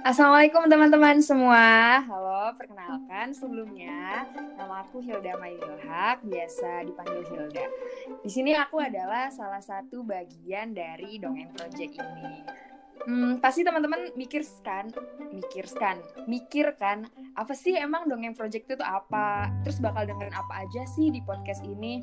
Assalamualaikum teman-teman semua. Halo, perkenalkan sebelumnya nama aku Hilda Mailhak, biasa dipanggil Hilda. Di sini aku adalah salah satu bagian dari Dongeng Project ini. Hmm, pasti teman-teman mikirkan, mikirkan, mikirkan apa sih emang Dongeng Project itu apa? Terus bakal dengerin apa aja sih di podcast ini?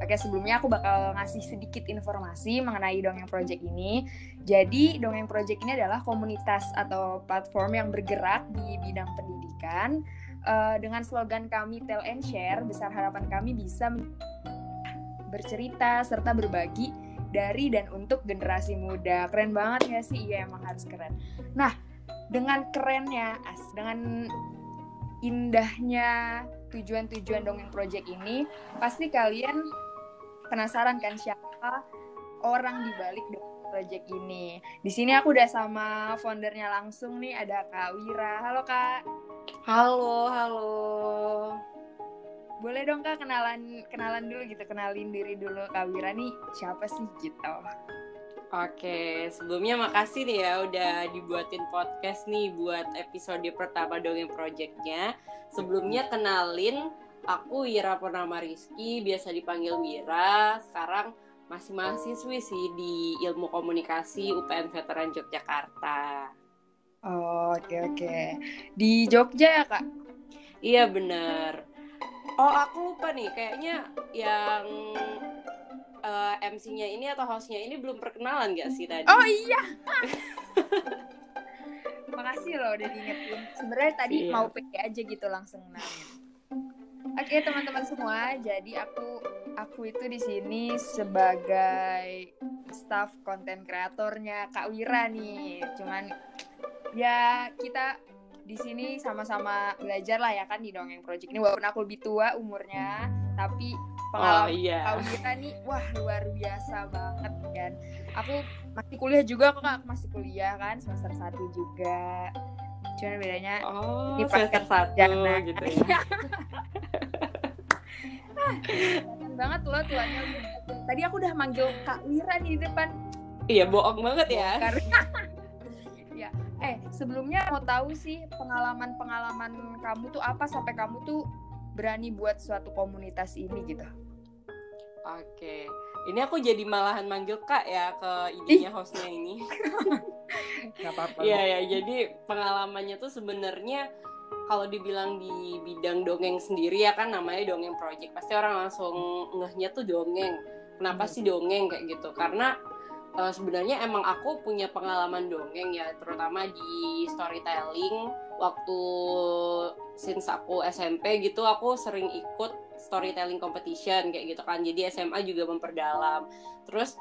Oke, sebelumnya aku bakal ngasih sedikit informasi mengenai Dongeng Project ini. Jadi, Dongeng Project ini adalah komunitas atau platform yang bergerak di bidang pendidikan. Uh, dengan slogan kami Tell and Share, besar harapan kami bisa bercerita serta berbagi dari dan untuk generasi muda. Keren banget ya sih? Iya, emang harus keren. Nah, dengan kerennya, as, dengan indahnya tujuan-tujuan Dongeng Project ini, pasti kalian penasaran kan siapa orang di balik project ini. Di sini aku udah sama foundernya langsung nih ada Kak Wira. Halo Kak. Halo, halo. Boleh dong Kak kenalan kenalan dulu gitu, kenalin diri dulu Kak Wira nih siapa sih gitu. Oke, sebelumnya makasih nih ya udah dibuatin podcast nih buat episode pertama Dongeng Projectnya. Sebelumnya kenalin aku Wira Purnama Rizky, biasa dipanggil Wira. Sekarang masih mahasiswi sih di Ilmu Komunikasi UPN Veteran Yogyakarta. Oh, oke okay, oke. Okay. Di Jogja ya, Kak? Iya, bener. Oh, aku lupa nih, kayaknya yang uh, eh, MC-nya ini atau host-nya ini belum perkenalan gak sih tadi? Oh iya. Makasih loh udah diingetin. Sebenarnya tadi iya. mau pede aja gitu langsung nanya. Oke okay, teman-teman semua, jadi aku aku itu di sini sebagai staff konten kreatornya Kak Wira nih. Cuman ya kita di sini sama-sama belajar lah ya kan di dongeng project ini walaupun aku lebih tua umurnya, tapi pengalaman oh, iya. Kak Wira nih wah luar biasa banget kan. Aku masih kuliah juga kok Kak, masih kuliah kan semester satu juga. Cuman bedanya oh, di semester satu gitu ya. banget loh tuanya. Tadi aku udah manggil kak Wira nih di depan. Iya bohong banget ya. Ya. Eh sebelumnya mau tahu sih pengalaman pengalaman kamu tuh apa sampai kamu tuh berani buat suatu komunitas ini gitu? Oke. Ini aku jadi malahan manggil kak ya ke idenya hostnya ini. Gak apa-apa. Iya ya, jadi pengalamannya tuh sebenarnya kalau dibilang di bidang dongeng sendiri ya kan namanya dongeng project. Pasti orang langsung ngehnya tuh dongeng. Kenapa sih dongeng kayak gitu. Karena uh, sebenarnya emang aku punya pengalaman dongeng ya terutama di storytelling. Waktu since aku SMP gitu aku sering ikut storytelling competition kayak gitu kan. Jadi SMA juga memperdalam. Terus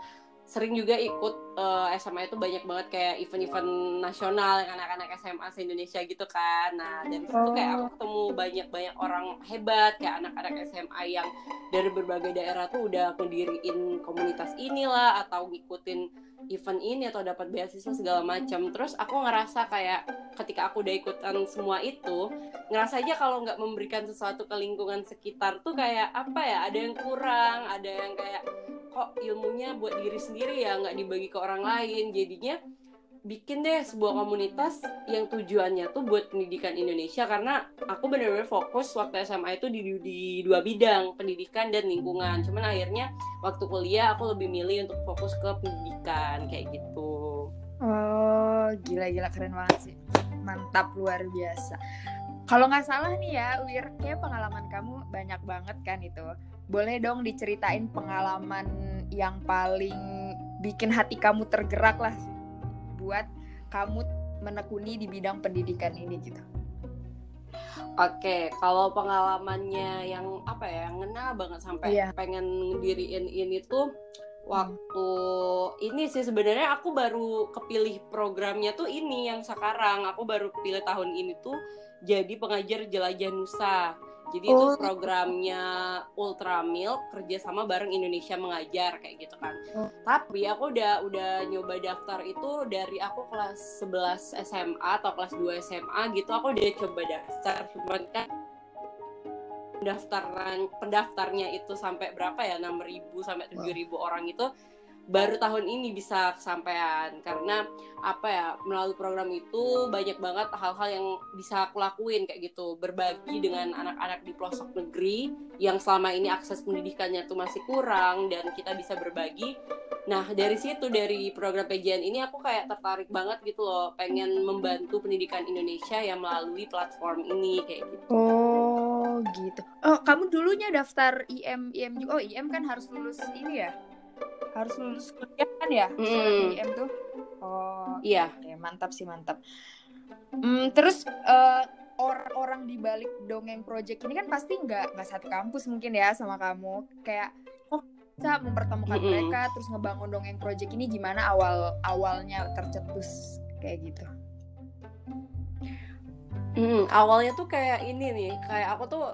sering juga ikut uh, eh, SMA itu banyak banget kayak event-event nasional yang anak-anak SMA se Indonesia gitu kan. Nah dari situ kayak aku ketemu banyak-banyak orang hebat kayak anak-anak SMA yang dari berbagai daerah tuh udah ngediriin komunitas inilah atau ngikutin event ini atau dapat beasiswa segala macam. Terus aku ngerasa kayak ketika aku udah ikutan semua itu, ngerasa aja kalau nggak memberikan sesuatu ke lingkungan sekitar tuh kayak apa ya? Ada yang kurang, ada yang kayak kok ilmunya buat diri sendiri ya nggak dibagi ke orang lain. Jadinya bikin deh sebuah komunitas yang tujuannya tuh buat pendidikan Indonesia karena aku benar-benar fokus waktu SMA itu di, di dua bidang pendidikan dan lingkungan. Cuman akhirnya waktu kuliah aku lebih milih untuk fokus ke pendidikan kayak gitu. Oh gila-gila keren banget sih. Mantap luar biasa. Kalau nggak salah nih ya Wir kayak pengalaman kamu banyak banget kan itu boleh dong diceritain pengalaman yang paling bikin hati kamu tergerak lah buat kamu menekuni di bidang pendidikan ini gitu. Oke, kalau pengalamannya yang apa ya, yang ngena banget sampai yeah. pengen diriin ini tuh waktu hmm. ini sih sebenarnya aku baru kepilih programnya tuh ini yang sekarang aku baru pilih tahun ini tuh jadi pengajar jelajah Nusa jadi oh. itu programnya Ultra Milk kerjasama bareng Indonesia mengajar kayak gitu kan. Oh. Tapi aku udah udah nyoba daftar itu dari aku kelas 11 SMA atau kelas 2 SMA gitu aku udah coba daftar cuman kan pendaftaran pendaftarnya itu sampai berapa ya 6.000 sampai 7.000 wow. orang itu baru tahun ini bisa kesampaian. Karena apa ya melalui program itu banyak banget hal-hal yang bisa aku lakuin kayak gitu. Berbagi dengan anak-anak di pelosok negeri yang selama ini akses pendidikannya tuh masih kurang dan kita bisa berbagi. Nah dari situ dari program PJN ini aku kayak tertarik banget gitu loh. Pengen membantu pendidikan Indonesia yang melalui platform ini kayak gitu. Oh gitu. Oh kamu dulunya daftar IM IM juga. Oh IM kan harus lulus ini ya harus lulus kuliah kan ya? Mm. IM tuh? Oh iya. oke mantap sih mantap. Hmm, terus eh, orang-orang di balik dongeng project ini kan pasti nggak nggak satu kampus mungkin ya sama kamu. Kayak oh bisa mempertemukan Mm-mm. mereka terus ngebangun dongeng project ini gimana awal awalnya tercetus kayak gitu? Hmm, awalnya tuh kayak ini nih, kayak aku tuh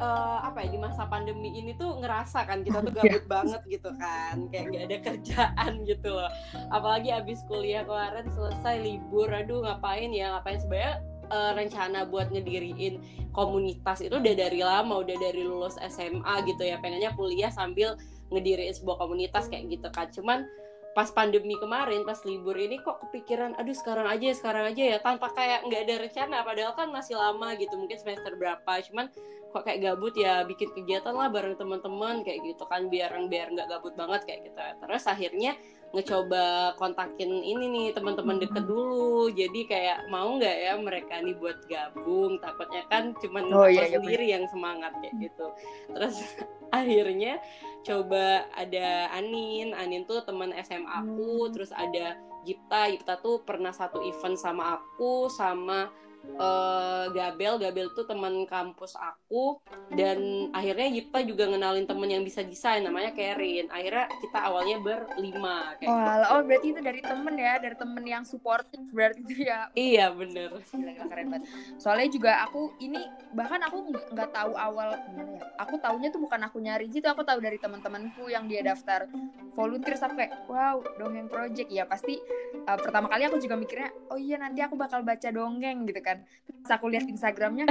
eh, apa ya di masa pandemi ini tuh ngerasa kan kita tuh gabut banget gitu kan, kayak gak ada kerjaan gitu loh. Apalagi abis kuliah kemarin selesai libur, aduh ngapain ya, ngapain? Sebenarnya eh, rencana buat ngediriin komunitas itu udah dari lama, udah dari lulus SMA gitu ya, pengennya kuliah sambil ngediriin sebuah komunitas kayak gitu kan. Cuman pas pandemi kemarin pas libur ini kok kepikiran aduh sekarang aja sekarang aja ya tanpa kayak nggak ada rencana. Padahal kan masih lama gitu mungkin semester berapa. Cuman kok kayak gabut ya bikin kegiatan lah bareng teman-teman kayak gitu kan biar biar nggak gabut banget kayak gitu. Terus akhirnya ngecoba kontakin ini nih teman-teman deket dulu. Jadi kayak mau nggak ya mereka nih buat gabung? Takutnya kan cuman Oh, aku iya, iya, sendiri yang semangat kayak gitu. Terus akhirnya coba ada Anin. Anin tuh teman SMA aku. Hmm. terus ada Gipta. Gipta tuh pernah satu event sama aku sama eh, Gabel Gabel tuh teman kampus aku dan akhirnya Gipta juga ngenalin temen yang bisa desain namanya Kerin akhirnya kita awalnya berlima kayak oh, gitu. oh berarti itu dari temen ya dari temen yang supportive berarti itu ya iya bener Gila, gila, keren banget. Soalnya juga aku ini bahkan aku nggak tahu awal gimana ya. Aku taunya tuh bukan aku nyari gitu, aku tahu dari teman-temanku yang dia daftar volunteer sampai wow dongeng project ya pasti uh, pertama kali aku juga mikirnya oh iya nanti aku bakal baca dongeng gitu kan. Terus aku lihat Instagramnya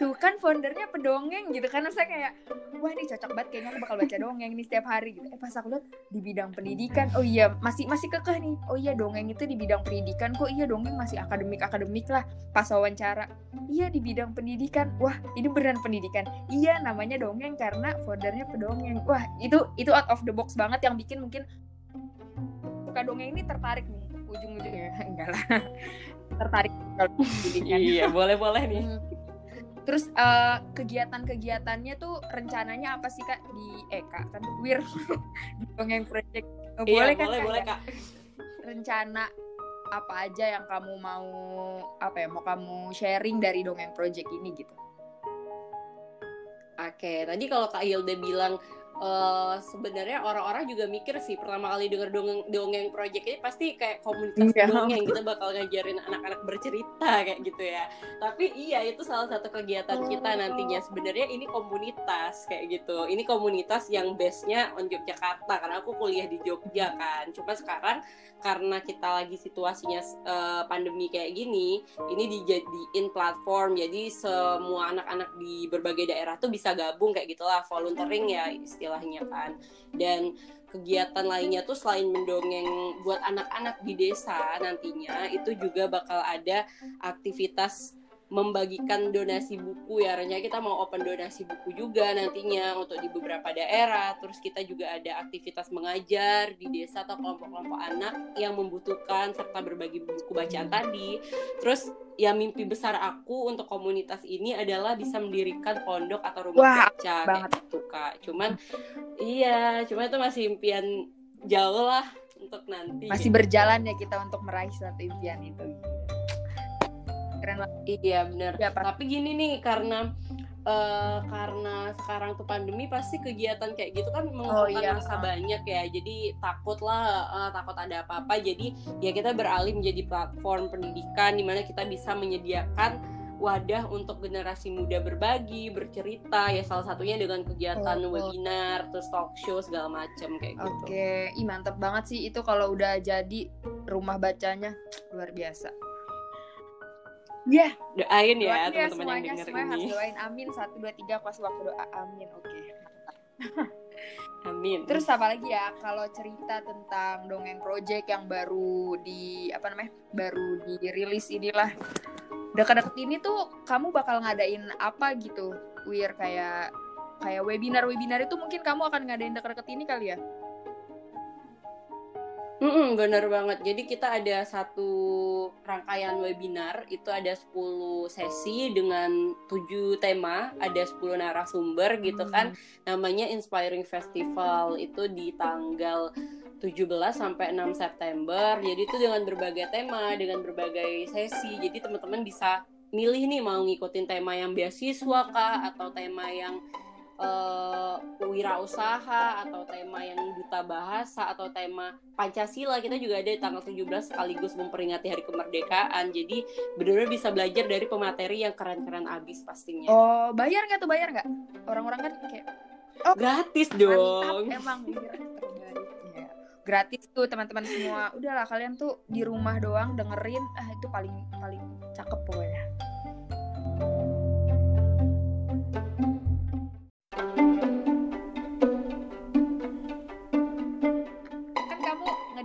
tuh kan foundernya pedongeng gitu kan. Saya kayak wah ini cocok banget kayaknya aku bakal baca dongeng nih setiap hari. Gitu. Eh pas aku lihat di bidang pendidikan, oh iya masih masih kekeh nih. Oh iya dongeng itu di bidang pendidikan kok. Iya dongeng masih akademik akademik lah pas wawancara. Iya di bidang pendidikan. Wah ini beneran pendidikan. Iya namanya dongeng karena foundernya pedongeng. Wah itu itu out of the box banget yang bikin mungkin suka dongeng ini tertarik nih ujung-ujungnya. Enggak lah tertarik iya boleh boleh nih. Hmm. Terus eh, kegiatan-kegiatannya tuh rencananya apa sih kak? Di eh kak kan wir di dongeng project. Oh, boleh iya, kan boleh Kak, boleh ya? kak. Rencana apa aja yang kamu mau apa ya mau kamu sharing dari dongeng project ini gitu? Oke, tadi kalau Kak Hilda bilang eh, sebenarnya orang-orang juga mikir sih pertama kali denger dongeng dongeng project ini pasti kayak komunitas Iya. dongeng kita bakal ngajarin anak-anak bercerita kayak gitu ya. Tapi iya itu salah satu kegiatan kita nantinya sebenarnya ini komunitas kayak gitu. Ini komunitas yang base-nya on Yogyakarta karena aku kuliah di Jogja kan. Cuma sekarang karena kita lagi situasinya eh, pandemi kayak gini, ini dijadiin platform jadi semua anak-anak di berbagai daerah tuh bisa gabung kayak gitulah volunteering ya istilahnya kan. Dan kegiatan lainnya tuh selain mendongeng buat anak-anak di desa nantinya itu juga bakal ada aktivitas membagikan donasi buku ya rencana kita mau open donasi buku juga nantinya untuk di beberapa daerah. Terus kita juga ada aktivitas mengajar di desa atau kelompok-kelompok anak yang membutuhkan serta berbagi buku bacaan tadi. Terus ya mimpi besar aku untuk komunitas ini adalah bisa mendirikan pondok atau rumah Wah, baca banget. kayak gitu kak. Cuman iya cuma itu masih impian jauh lah untuk nanti. Masih berjalan ya kita untuk meraih suatu impian itu keren banget Iya benar. Ya. Tapi gini nih karena eh, karena sekarang tuh pandemi pasti kegiatan kayak gitu kan mengumpulkan iya. masa banyak ya. Jadi takut lah eh, takut ada apa-apa. Jadi ya kita beralih menjadi platform pendidikan di mana kita bisa menyediakan wadah untuk generasi muda berbagi, bercerita ya salah satunya dengan kegiatan Oh, oh. webinar, terus talk show segala macam kayak gitu. Oke, ih mantep banget sih itu kalau udah jadi rumah bacanya luar biasa. Ya, Doain doain ya ya teman-teman yang denger semuanya harus ini. doain amin satu dua tiga pas waktu doa amin. Oke. mantap. Amin. Terus apa lagi ya kalau cerita tentang dongeng project yang baru di apa namanya baru dirilis inilah dekat-dekat ini tuh kamu bakal ngadain apa gitu Wir kayak kayak webinar webinar itu mungkin kamu akan ngadain dekat-dekat ini kali ya? Mm-mm, bener banget. Jadi kita ada satu rangkaian webinar, itu ada 10 sesi dengan 7 tema, ada 10 narasumber gitu kan. Namanya Inspiring Festival. Itu di tanggal 17 sampai 6 September. Jadi itu dengan berbagai tema, dengan berbagai sesi. Jadi teman-teman bisa milih nih mau ngikutin tema yang beasiswa kah atau tema yang uh, wirausaha atau tema yang duta bahasa atau tema Pancasila kita juga ada di tanggal 17 sekaligus memperingati hari kemerdekaan. Jadi benar-benar bisa belajar dari pemateri yang keren-keren abis pastinya. Oh bayar nggak tuh? Bayar nggak? Orang-orang kan kayak oh gratis dong. emang iya, iya. gratis tuh teman-teman semua. Udahlah kalian tuh di rumah doang dengerin. Ah itu paling paling cakep pokoknya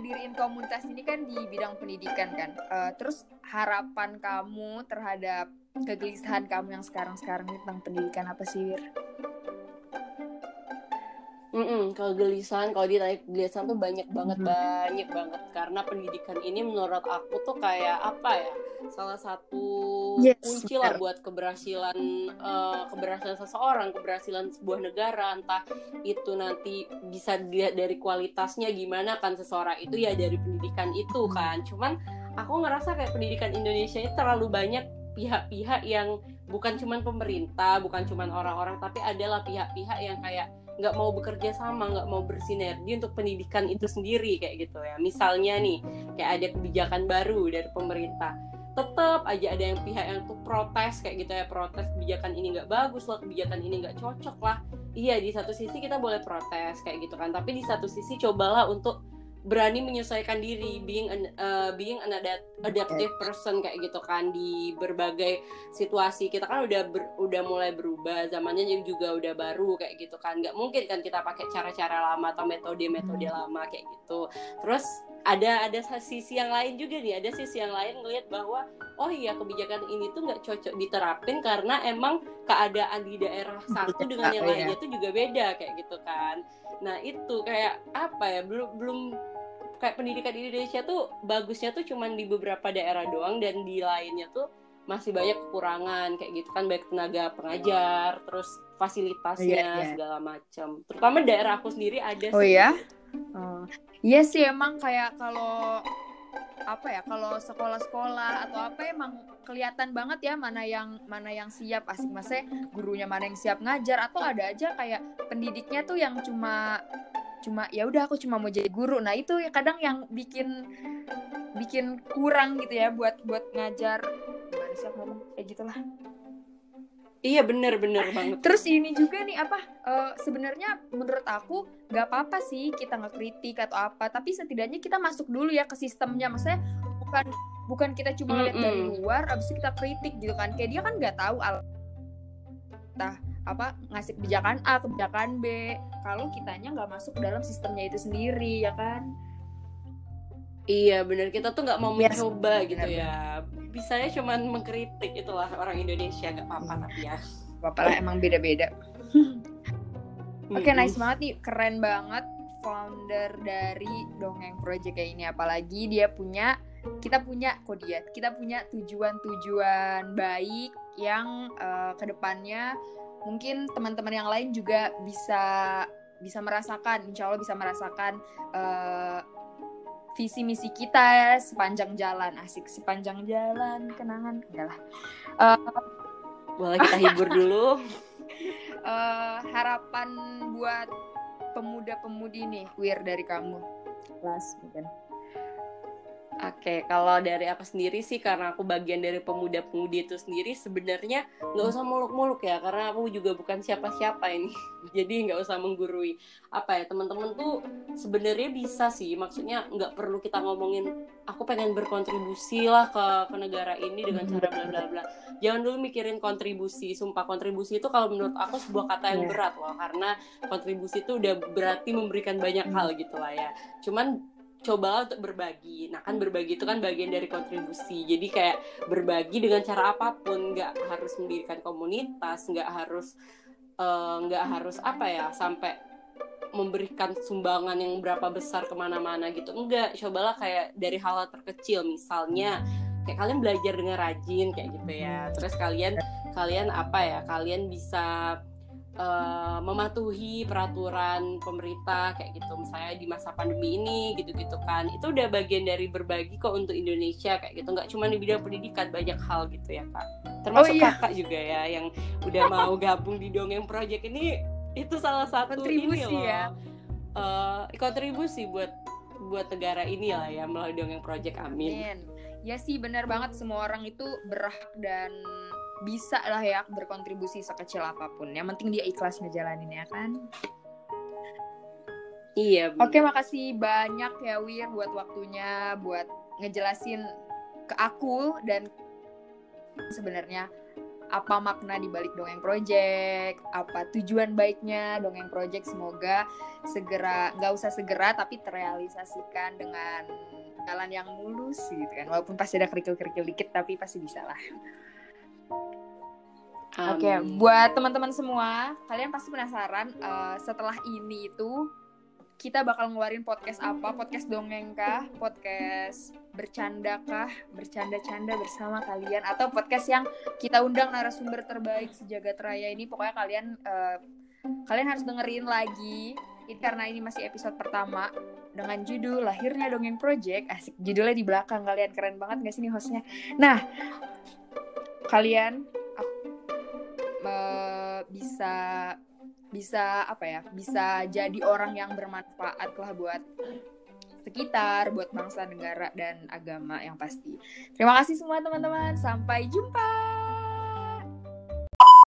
ngediriin komunitas ini kan di bidang pendidikan kan. Uh, terus harapan kamu terhadap kegelisahan kamu yang sekarang-sekarang tentang pendidikan apa sih, Wir? Mm -mm, kalau gelisahan, kalau ditanya gelisahan tuh banyak banget, mm -hmm. banyak banget. Karena pendidikan ini menurut aku tuh kayak apa ya? Salah satu yes, kunci lah buat keberhasilan uh, keberhasilan seseorang, keberhasilan sebuah negara. Entah itu nanti bisa dilihat dari kualitasnya gimana kan seseorang itu ya dari pendidikan itu kan. Cuman aku ngerasa kayak pendidikan Indonesia ini terlalu banyak pihak-pihak yang bukan cuman pemerintah, bukan cuman orang-orang, tapi adalah pihak-pihak yang kayak nggak mau bekerja sama nggak mau bersinergi untuk pendidikan itu sendiri kayak gitu ya misalnya nih kayak ada kebijakan baru dari pemerintah tetap aja ada yang pihak yang tuh protes kayak gitu ya protes kebijakan ini nggak bagus lah kebijakan ini nggak cocok lah. Iya di satu sisi kita boleh protes kayak gitu kan tapi di satu sisi cobalah untuk berani menyesuaikan diri being an, uh, being an adaptive person kayak gitu kan di berbagai situasi. Kita kan udah ber, udah mulai berubah zamannya juga udah baru kayak gitu kan. Nggak mungkin kan kita pakai cara-cara lama atau metode-metode lama kayak gitu. Terus ada ada sisi yang lain juga nih. Ada sisi yang lain ngelihat bahwa oh iya kebijakan ini tuh nggak cocok diterapin karena emang keadaan di daerah satu dengan yang lainnya itu juga beda kayak gitu kan. Nah itu kayak apa ya belum belum kayak pendidikan di Indonesia tuh bagusnya tuh cuman di beberapa daerah doang dan di lainnya tuh masih banyak kekurangan kayak gitu kan. Baik tenaga pengajar terus fasilitasnya yeah, yeah. segala macam. Terutama daerah aku sendiri ada oh iya oh. iya sih emang kayak kalau apa ya kalau sekolah-sekolah atau apa emang kelihatan banget ya mana yang mana yang siap asik. Masnya gurunya mana yang siap ngajar atau ada aja kayak pendidiknya tuh yang cuma cuma ya udah aku cuma mau jadi guru. Nah itu ya kadang yang bikin bikin kurang gitu ya buat buat ngajar. Gimana sih aku ngomong? Kayak gitulah Iya bener bener banget. Terus ini juga nih apa uh, sebenarnya menurut aku nggak apa-apa sih kita nggak kritik atau apa, tapi setidaknya kita masuk dulu ya ke sistemnya, maksudnya bukan bukan kita cuma lihat mm -hmm. dari luar, abis itu kita kritik gitu kan, kayak dia kan nggak tahu al nah apa ngasih kebijakan A kebijakan B kalau kitanya nggak masuk dalam sistemnya itu sendiri ya kan iya benar kita tuh nggak mau yes. mencoba gitu bener. ya bisanya cuma mengkritik itulah orang Indonesia nggak apa-apa hmm. tapi ya apa lah emang beda-beda. Oke okay, nice banget nih keren banget founder dari dongeng project kayak ini. Apalagi dia punya kita punya kodiat kita punya tujuan-tujuan baik yang uh, ke depannya mungkin teman-teman yang lain juga bisa bisa merasakan, insya Allah bisa merasakan uh, visi misi kita sepanjang jalan. Asik sepanjang jalan kenangan. Enggak lah. Uh, boleh kita hibur dulu? Uh, harapan buat pemuda-pemudi nih queer dari kamu. Kelas mungkin Oke, kalau dari aku sendiri sih karena aku bagian dari pemuda-pemudi itu sendiri sebenarnya nggak usah muluk-muluk ya karena aku juga bukan siapa-siapa ini. Jadi nggak usah menggurui. Apa ya teman-teman tuh sebenarnya bisa sih maksudnya nggak perlu kita ngomongin aku pengen berkontribusi lah ke ke negara ini dengan cara bla bla bla jangan dulu mikirin kontribusi sumpah kontribusi itu kalau menurut aku sebuah kata yang Iya. berat loh karena kontribusi itu udah berarti memberikan banyak hal gitu lah ya cuman cobalah untuk berbagi. Nah kan berbagi itu kan bagian dari kontribusi. Jadi kayak berbagi dengan cara apa pun. Nggak harus mendirikan komunitas nggak harus eh, nggak harus apa ya sampai memberikan sumbangan yang berapa besar ke mana-mana gitu. Enggak cobalah kayak dari hal terkecil. Misalnya kayak kalian belajar dengan rajin kayak gitu ya. Terus kalian kalian apa ya kalian bisa eh, mematuhi peraturan pemerintah kayak gitu. Misalnya di masa pandemi ini gitu-gitu kan. Itu udah bagian dari berbagi kok untuk Indonesia kayak gitu. Nggak cuma di bidang pendidikan banyak hal gitu ya kak. Termasuk iya. kakak juga ya yang udah mau gabung di dongeng project ini. Itu salah satu Kontribusi ini loh. ya. eh, kontribusi buat buat negara ini lah ya melalui dongeng project. Amin. Amin. Ya sih benar banget. Semua orang itu berhak dan bisa lah ya berkontribusi sekecil apa pun. Yang penting dia ikhlas ngejalanin ya kan. iya Bu. Oke, makasih banyak ya Wir buat waktunya buat ngejelasin ke aku dan sebenarnya apa makna di balik dongeng project, apa tujuan baiknya dongeng project semoga segera nggak usah segera tapi terrealisasikan dengan jalan yang mulus gitu kan. Walaupun pasti ada kerikil-kerikil dikit tapi pasti bisa lah. Oke, Amin. buat teman-teman semua, kalian pasti penasaran eh, setelah ini itu kita bakal ngeluarin podcast apa? Podcast dongeng kah? Podcast bercanda kah? Bercanda-canda bersama kalian atau podcast yang kita undang narasumber terbaik sejagat raya ini? Pokoknya kalian eh, kalian harus dengerin lagi. Ini karena ini masih episode pertama dengan judul Lahirnya Dongeng Project. Asik, judulnya di belakang kalian keren banget gak sih nih hostnya? Nah, kalian eh, bisa bisa apa ya bisa jadi orang yang bermanfaat lah buat sekitar buat bangsa negara dan agama yang pasti. Terima kasih semua teman-teman. Sampai jumpa